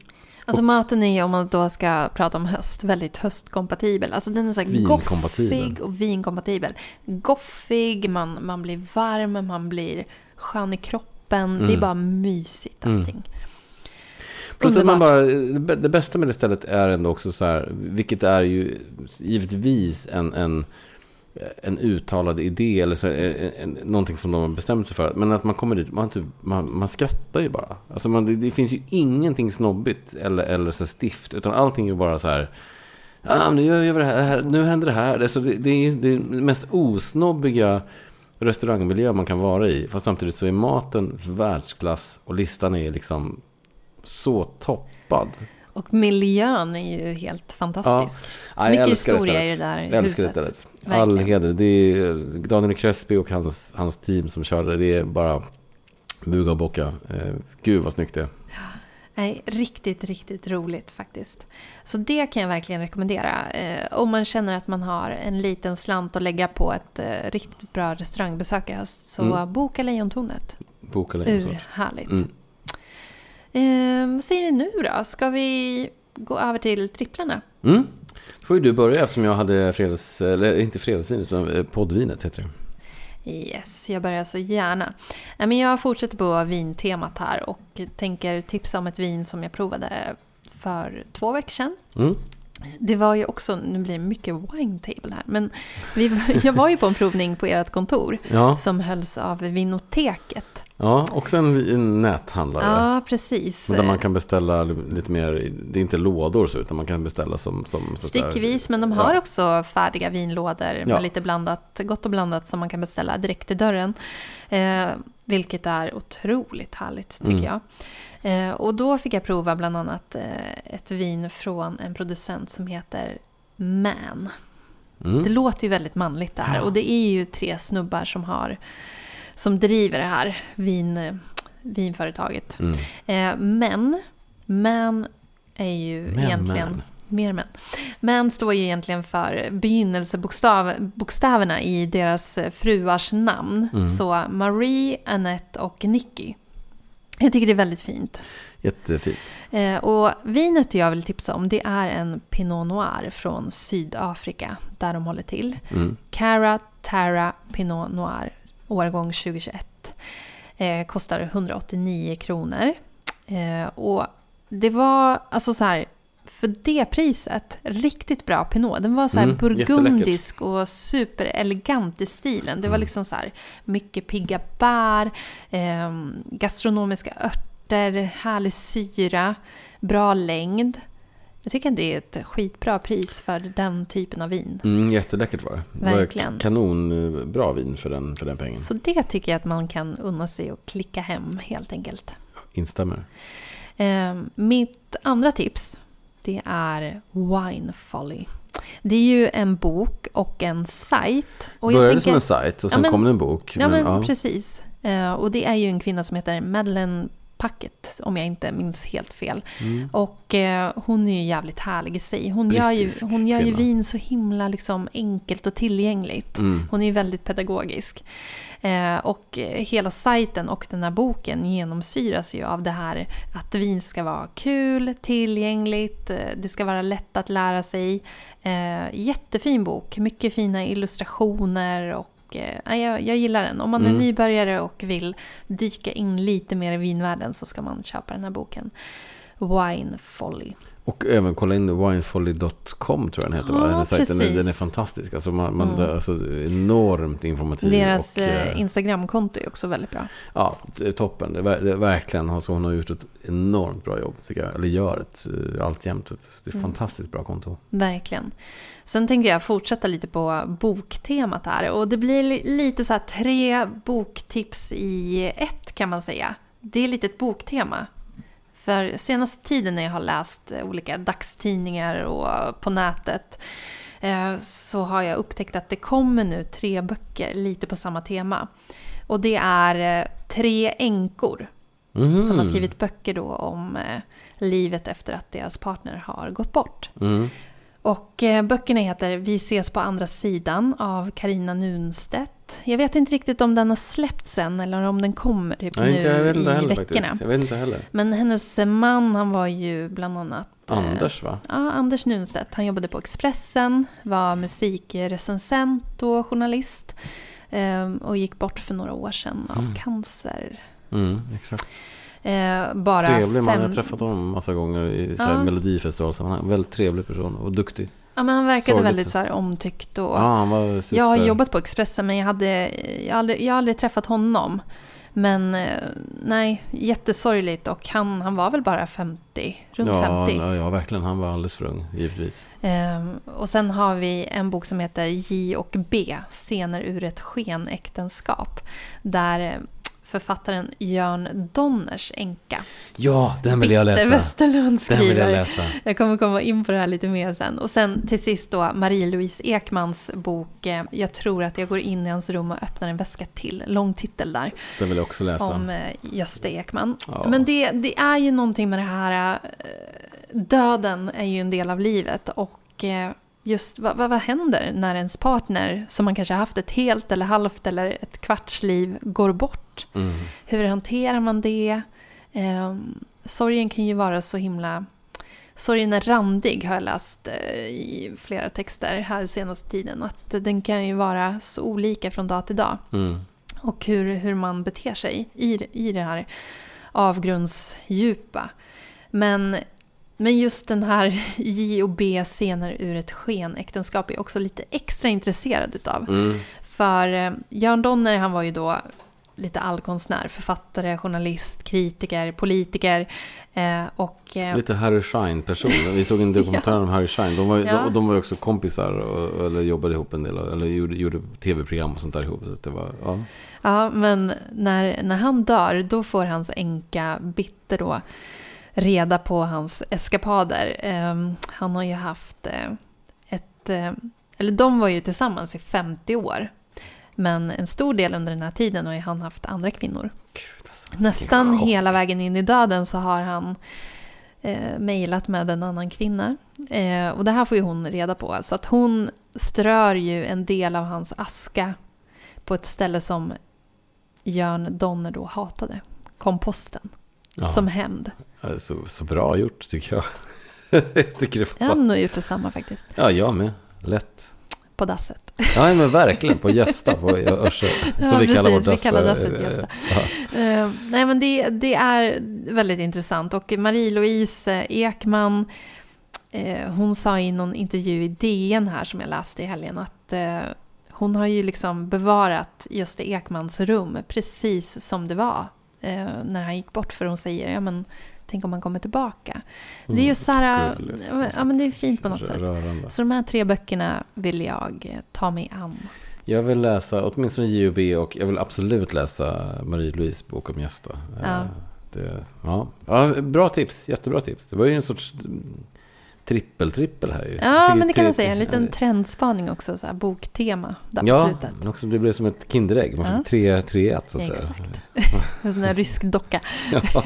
Alltså maten är ju, om man då ska prata om höst, väldigt höstkompatibel. Alltså den är så här goffig och vinkompatibel. Goffig, man, man blir varm, man blir skön i kroppen. Det är Mm. bara mysigt Mm. allting. Plus att man bara, det bästa med det stället är ändå också så här, vilket är ju givetvis en, en, en uttalad idé eller så, en, en, någonting som de har bestämt sig för. Men att man kommer dit, man, typ, man, man skrattar ju bara. Alltså man, det, det finns ju ingenting snobbigt eller, eller så stift, utan allting är bara så här, ah, nu gör vi det här, nu händer det här. Alltså det, det är den mest osnobbiga restaurangmiljö man kan vara i. Fast samtidigt så är maten världsklass och listan är liksom så toppad. Och miljön är ju helt fantastisk. Ja, jag Mycket historia i det där Jag älskar det huset. stället. All heder. Det är Daniel Crespi och hans, hans team som körde. Det är bara buga och bocka. Eh, gud vad snyggt det är. Nej, riktigt, riktigt roligt faktiskt. Så det kan jag verkligen rekommendera. Eh, om man känner att man har en liten slant att lägga på ett eh, riktigt bra restaurangbesök i höst. Så Mm. boka Lejontornet. Boka såklart. Urhärligt. Mm. Eh, vad säger du nu då? Ska vi gå över till tripplarna? Mm. Då får ju du börja eftersom jag hade fredags, eller inte fredagsvin utan eh, poddvinet heter det. Yes, jag börjar så gärna. Men jag fortsätter på vintemat här och tänker tipsa om ett vin som jag provade för två veckor sedan. Mm. Det var ju också, nu blir det mycket wine table här, men vi, jag var ju på en provning på ert kontor Ja, som hölls av Vinoteket. Ja, också en, näthandlare. Ja, precis. Där man kan beställa lite mer, det är inte lådor så, utan man kan beställa som... som Styckevis, men de har Ja. också färdiga vinlådor med Ja. lite blandat, gott och blandat som man kan beställa direkt till dörren. Eh, vilket är otroligt härligt tycker Mm. jag. Eh, och då fick jag prova bland annat eh, ett vin från en producent som heter Man. Mm. Det låter ju väldigt manligt det här Ja. och det är ju tre snubbar som har som driver det här vin, vinföretaget. Mm. Eh, men Man är ju Men, egentligen men. mer män. Men står ju egentligen för begynnelsebokstäverna i deras eh, fruars namn. Mm. Så Marie, Annette och Nicky. Jag tycker det är väldigt fint. Jättefint. Eh, och vinet jag vill tipsa om det är en Pinot Noir från Sydafrika där de håller till. Mm. Cara Tara Pinot Noir, årgång 2021. Eh, kostar 189 kronor. Eh, och det var alltså så här, för det priset, riktigt bra Pinot. Den var så här Mm, burgundisk och superelegant i stilen. Det var Mm. liksom så här mycket pigga bär, eh, gastronomiska örter, härlig syra, bra längd. Jag tycker att det är ett skitbra pris för den typen av vin. Mm, jätteläckert var det. Det Verkligen. k- kanonbra vin för den, för den pengen. Så det tycker jag att man kan unna sig och klicka hem helt enkelt. Instämmer. Eh, mitt andra tips, det är Wine Folly. Det är ju en bok och en sajt. Och Började tänker- som en sajt och sen Ja, men- kom det en bok. Ja, men ja. precis. Eh, och det är ju en kvinna som heter Madeleine Packet, om jag inte minns helt fel. Mm. Och eh, hon är ju jävligt härlig i sig. Hon gör ju, Brittisk hon gör ju kvinna. vin så himla liksom enkelt och tillgängligt. Mm. Hon är ju väldigt pedagogisk. Eh, och hela sajten och den här boken genomsyras ju av det här att vin ska vara kul, tillgängligt, eh, det ska vara lätt att lära sig. Eh, jättefin bok, mycket fina illustrationer och eh, ja, jag, jag gillar den. Om man är Mm. nybörjare och vill dyka in lite mer i vinvärlden så ska man köpa den här boken. Wine Folly. Och även kolla in winefolly.com tror jag den heter. va? Ja, Den här sajten, den, den är fantastisk. Alltså, man, man, Mm. alltså, enormt informativ. Deras och, eh, eh, Instagramkonto är också väldigt bra. Ja, toppen. Det det verkligen, alltså, hon har gjort ett enormt bra jobb tycker jag. Eller gör ett, eh, alltjämt. Ett, det är ett Mm. fantastiskt bra konto. Verkligen. Sen tänker jag fortsätta lite på boktemat här. Och det blir li- lite så här tre boktips i ett kan man säga. Det är lite ett boktema. För senaste tiden när jag har läst eh, olika dagstidningar och på nätet eh, så har jag upptäckt att det kommer nu tre böcker lite på samma tema. Och det är eh, tre änkor Mhm. som har skrivit böcker då om livet efter att deras partner har gått bort. Mm. Och eh, böckerna heter Vi ses på andra sidan av Karina Nunstedt. Jag vet inte riktigt om den har släppts än eller om den kommer typ Nej, nu inte, jag vet inte i heller veckorna. faktiskt. Jag vet inte heller. Men hennes man han var ju bland annat eh, Anders va? Ja, Anders Nunstedt. Han jobbade på Expressen, var musikrecensent och journalist. eh, Och gick bort för några år sedan av Mm. cancer. Mm, exakt. Eh, Bara Trevlig man. fem... Jag har träffat honom massa gånger i så här Ja. melodifestivalsammanhang. Väldigt trevlig person och duktig. Ja, men han verkade Sorgligt. väldigt så här omtyckt och... Ja, han var super... Jag har jobbat på Expressen men jag, hade, jag, har aldrig, jag har aldrig träffat honom. Men eh, nej, jättesorgligt och han, han var väl bara 50, runt ja, 50. Ja, ja, verkligen. Han var alldeles för ung, givetvis. Ehm, och sen har vi en bok som heter J och B, scener ur ett skenäktenskap. Där eh, författaren Jörn Donners änka. Ja, den vill jag Bitte läsa. Westerlund Den vill jag skriver. läsa. Jag kommer komma in på det här lite mer sen. Och sen till sist då Marie-Louise Ekmans bok eh, Jag tror att jag går in i hans rum och öppnar en väska till. Lång titel där. Den vill jag också läsa. Om eh, Gösta Ekman. Ja. Men det, det är ju någonting med det här. eh, Döden är ju en del av livet. Och just vad, vad, vad händer när ens partner, som man kanske har haft ett helt eller halvt eller ett kvarts liv, går bort? Mm. Hur hanterar man det? Eh, sorgen kan ju vara så himla... Sorgen är randig har jag läst eh, i flera texter här senaste tiden. Att den kan ju vara så olika från dag till dag. Mm. Och hur, hur man beter sig i, i det här avgrundsdjupa. Men, men just den här J och B scener ur ett skenäktenskap är också lite extra intresserad utav. Mm. För eh, Jörn Donner han var ju då lite allkonstnär, författare, journalist, kritiker, politiker. Eh, och, eh, Lite Harry Shine-person. Vi såg en dokumentär om Harry Shine. De var, ju- Ja. de, de var också kompisar och, eller jobbade ihop en del. Eller gjorde, gjorde tv-program och sånt där ihop. Så det var, ja. Ja, men när, när han dör, då får hans änka Bitter då reda på hans eskapader. Ehm, han har ju haft eh, ett... Eh, eller de var ju tillsammans i 50 år. Men en stor del under den här tiden har ju han haft andra kvinnor. Gud, alltså. Nästan hela vägen in i döden så har han eh, mejlat med en annan kvinna. Eh, och det här får ju hon reda på. Så att hon strör ju en del av hans aska på ett ställe som Jörn Donner då hatade. Komposten. Ja. Som hämnd. Ja, Så, bra gjort tycker jag. jag tycker det Jag hade fantastiskt. nog gjort detsamma faktiskt. Ja, jag med. Lätt. På dasset. Ja, men verkligen. På Gösta, på Örse. Ja, Som vi kallar vårt precis, vi dass. kallar dasset Gösta. Ja. Eh, nej men det, det är väldigt intressant och Marie-Louise Ekman eh, hon sa i någon intervju i DN här som jag läste i helgen att eh, hon har ju liksom bevarat Gösta Ekmans rum precis som det var eh, när han gick bort för hon säger ja men tänk om han kommer tillbaka. Det är ju så här, Mm, ja, ja men det är sätt. fint på något sätt. Rörande. Så de här tre böckerna vill jag eh, ta mig an. Jag vill läsa åtminstone J&B och jag vill absolut läsa Marie-Louise bok om Gösta. Eh, Ja. Det, ja. ja, bra tips. Jättebra tips. Det var ju en sorts mm, trippel-trippel här ju. Ja, men det kan man tre- säga. En liten trendspaning också, så här, boktema där på Ja, slutet. men också det blev som ett Kinderägg. Man Ja. fick tre, tre ett, så att säga. Exakt. En sån här rysk docka. Ja.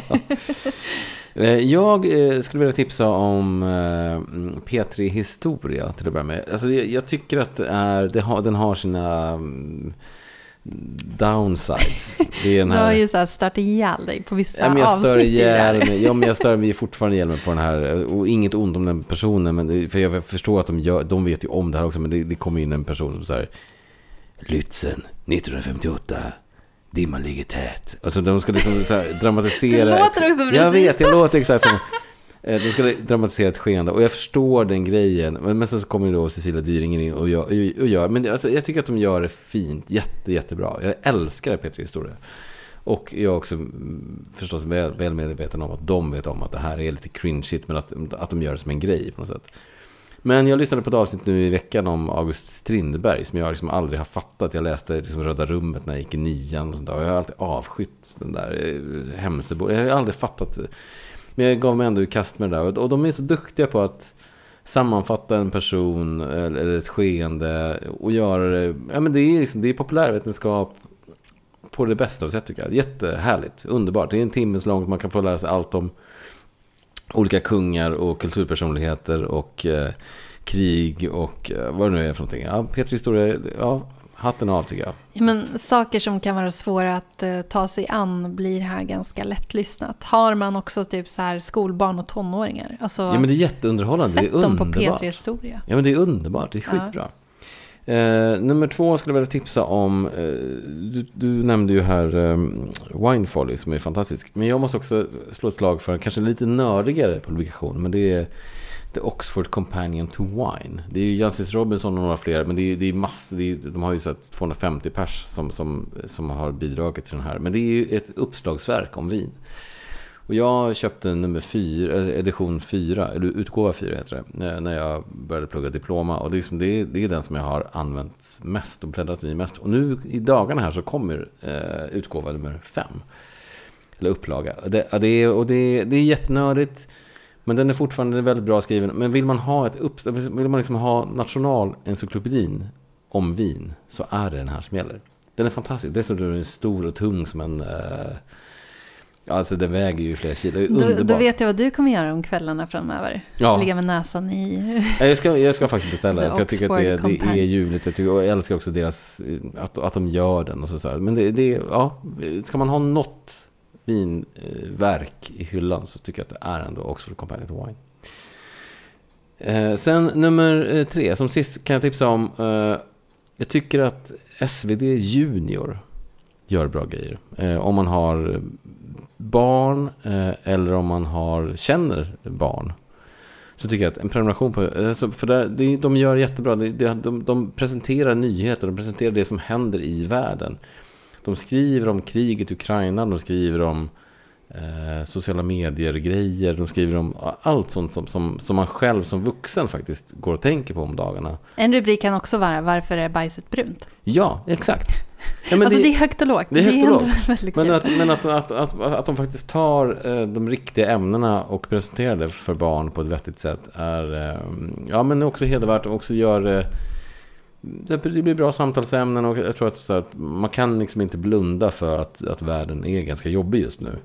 Eh, Jag eh, skulle vilja tipsa om eh, mm, P3 Historia till att börja med. Alltså, jag, jag tycker att det är, det har, den har sina mm, downsides. Det är den Du har här... ju så här stört ihjäl dig på vissa Ja, men jag stör ihjäl här. mig. Ja, men jag stör mig fortfarande ihjäl mig på den här. Och inget ont om den personen. Men för jag förstår att de, gör, de vet ju om det här också. Men det, det kommer in en person som säger Lützen, 1958. Dimman ligger tät. Alltså de ska liksom så här dramatisera. Det låter också Jag precis vet, jag låter exakt som. Eh, de ska dramatisera ett skeende och jag förstår den grejen. Men, men så kommer då Cecilia Dyringen in och gör. Och gör men det, alltså, jag tycker att de gör det fint. Jätte, jättebra. Jag älskar Petri Historia. Och jag är också mm, förstås väl, väl medveten om att de vet om att det här är lite cringeigt. Men att, att de gör det som en grej på något sätt. Men jag lyssnade på ett avsnitt nu i veckan om August Strindberg som jag liksom aldrig har fattat. Jag läste liksom Röda rummet när jag gick i nian och sånt där. Och jag har alltid avskytt den där eh, Hemsöbor. Jag har aldrig fattat. Men jag gav mig ändå i kast med det där. Och- de är så duktiga på att sammanfatta en person eller eller ett skeende och göra det. Ja men det är, liksom, det är populärvetenskap på det bästa sätt tycker jag. Jättehärligt, underbart. Det är en timmes långt, man kan få lära sig allt om olika kungar och kulturpersonligheter och eh, krig och eh, vad det nu är för någonting. Ja, Petri historia, ja, hatten av tycker jag. Ja, men saker som kan vara svåra att eh, ta sig an blir här ganska lättlyssnat. Har man också typ så här skolbarn och tonåringar? Alltså, Ja men det är jätteunderhållande, det är sätt dem på underbart. P3 Historia. Ja men det är underbart, det är Ja. skitbra. Eh, nummer två skulle jag vilja tipsa om. Eh, du, du nämnde ju här eh, Wine Folly som är fantastisk. Men jag måste också slå ett slag för en kanske lite nördigare publikation. Men det är The Oxford Companion to Wine. Det är ju Jancis Robinson och några fler, men det är, det är massor, det är, de har ju så 250 pers som, som, som har bidragit till den här. Men det är ju ett uppslagsverk om vin. Och jag köpte nummer fyra, edition 4, eller utgåva 4 heter det, eh, när jag började plugga diploma. Och det är, liksom, det är, det är den som jag har använt mest och bläddrat i mest. Och nu i dagarna här så kommer eh, utgåva nummer 5. Eller upplaga. Det, det och det, det är jättenördigt. Men den är fortfarande väldigt bra skriven. Men vill man ha ett upp, vill man liksom ha nationalencyklopedin om vin så är det den här som gäller. Den är fantastisk. Dessutom är den stor och tung som en... Eh, alltså den väger ju flera kilo. Då, då, vet jag vad du kommer göra om kvällarna framöver. Ja. Ligga med näsan i... jag, ska, jag ska faktiskt beställa det. För jag tycker att det, det är ljuvligt. Jag, tycker, jag älskar också deras... Att, att de gör den och så. så Men det, det, ja, ska man ha något vinverk eh, i hyllan så tycker jag att det är ändå Oxford Companion Wine. Eh, sen nummer eh, tre, som sist kan jag tipsa om. Eh, jag tycker att SvD Junior gör bra grejer. Eh, om man har barn eh, eller om man har, känner barn. Så tycker jag att en prenumeration på... Alltså för det, de gör jättebra. De, de, de presenterar nyheter, de presenterar det som händer i världen. De skriver om kriget i Ukraina, de skriver om eh, sociala medier-grejer, de skriver om allt sånt som, som, som man själv som vuxen faktiskt går och tänker på om dagarna. En rubrik kan också vara Varför är bajset brunt? Ja, exakt. Ja, alltså det, det, är högt och lågt. Det är högt och lågt. Men, att, men att, att, att, att de faktiskt tar eh, de riktiga ämnena och presenterar det för barn på ett vettigt sätt är eh, ja, men också hedervärt och också gör eh, det blir bra samtalsämnen och jag tror att, så att man kan liksom inte blunda för att, att världen är ganska jobbig just nu.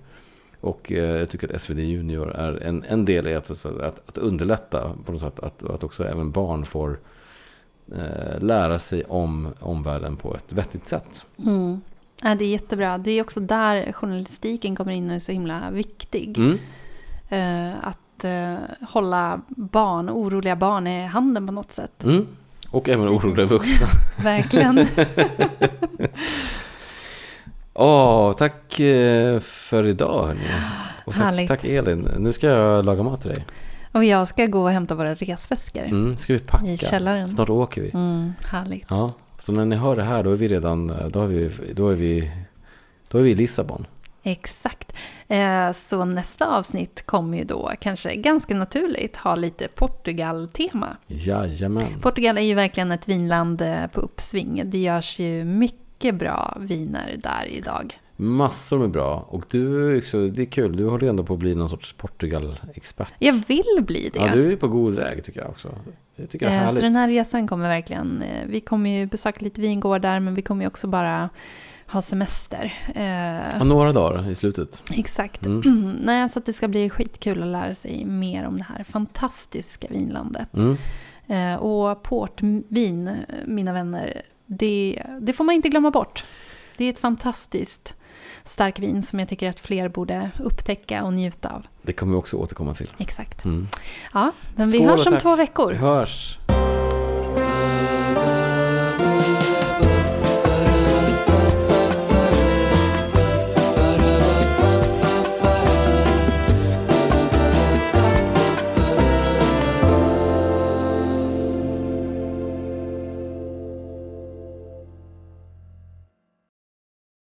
Och eh, jag tycker att SvD Junior är en, en del i att, att, att underlätta på något sätt. Att, att också även barn får eh, lära sig om omvärlden på ett vettigt sätt. Mm. Ja, det är jättebra. Det är också där journalistiken kommer in och är så himla viktig. Mm. Eh, att eh, hålla barn, oroliga barn i handen på något sätt. Mm. Och även oroliga vuxna. Verkligen. Åh, oh, tack eh, för idag hörni. Och tack, tack, Elin. Nu ska jag laga mat till dig. Och jag ska gå och hämta våra resväskor. Mm, ska vi packa. I källaren. Snart åker vi. Mm, härligt. Ja, så när ni hör det här då är vi redan, då är vi, då är vi, då är vi i Lissabon. Exakt. Eh, så nästa avsnitt kommer ju då kanske ganska naturligt ha lite Portugal-tema. Jajamän. Portugal är ju verkligen ett vinland eh, på uppsving. Det görs ju mycket bra viner där idag. Massor med bra. Och du, det är kul, du håller ändå på att bli någon sorts Portugal-expert. Jag vill bli det. Ja, du är på god väg tycker jag också. Det tycker jag är härligt. Så den här resan kommer verkligen, vi kommer ju besöka lite vingårdar, men vi kommer ju också bara ha semester. Eh, några dagar i slutet. Exakt. Mm. Nej, så att det ska bli skitkul att lära sig mer om det här fantastiska vinlandet. Mm. Eh, och portvin, mina vänner, det, det får man inte glömma bort. Det är ett fantastiskt stark vin som jag tycker att fler borde upptäcka och njuta av. Det kommer vi också återkomma till. Exakt. Mm. Ja, men vi hörs om två veckor. Vi hörs.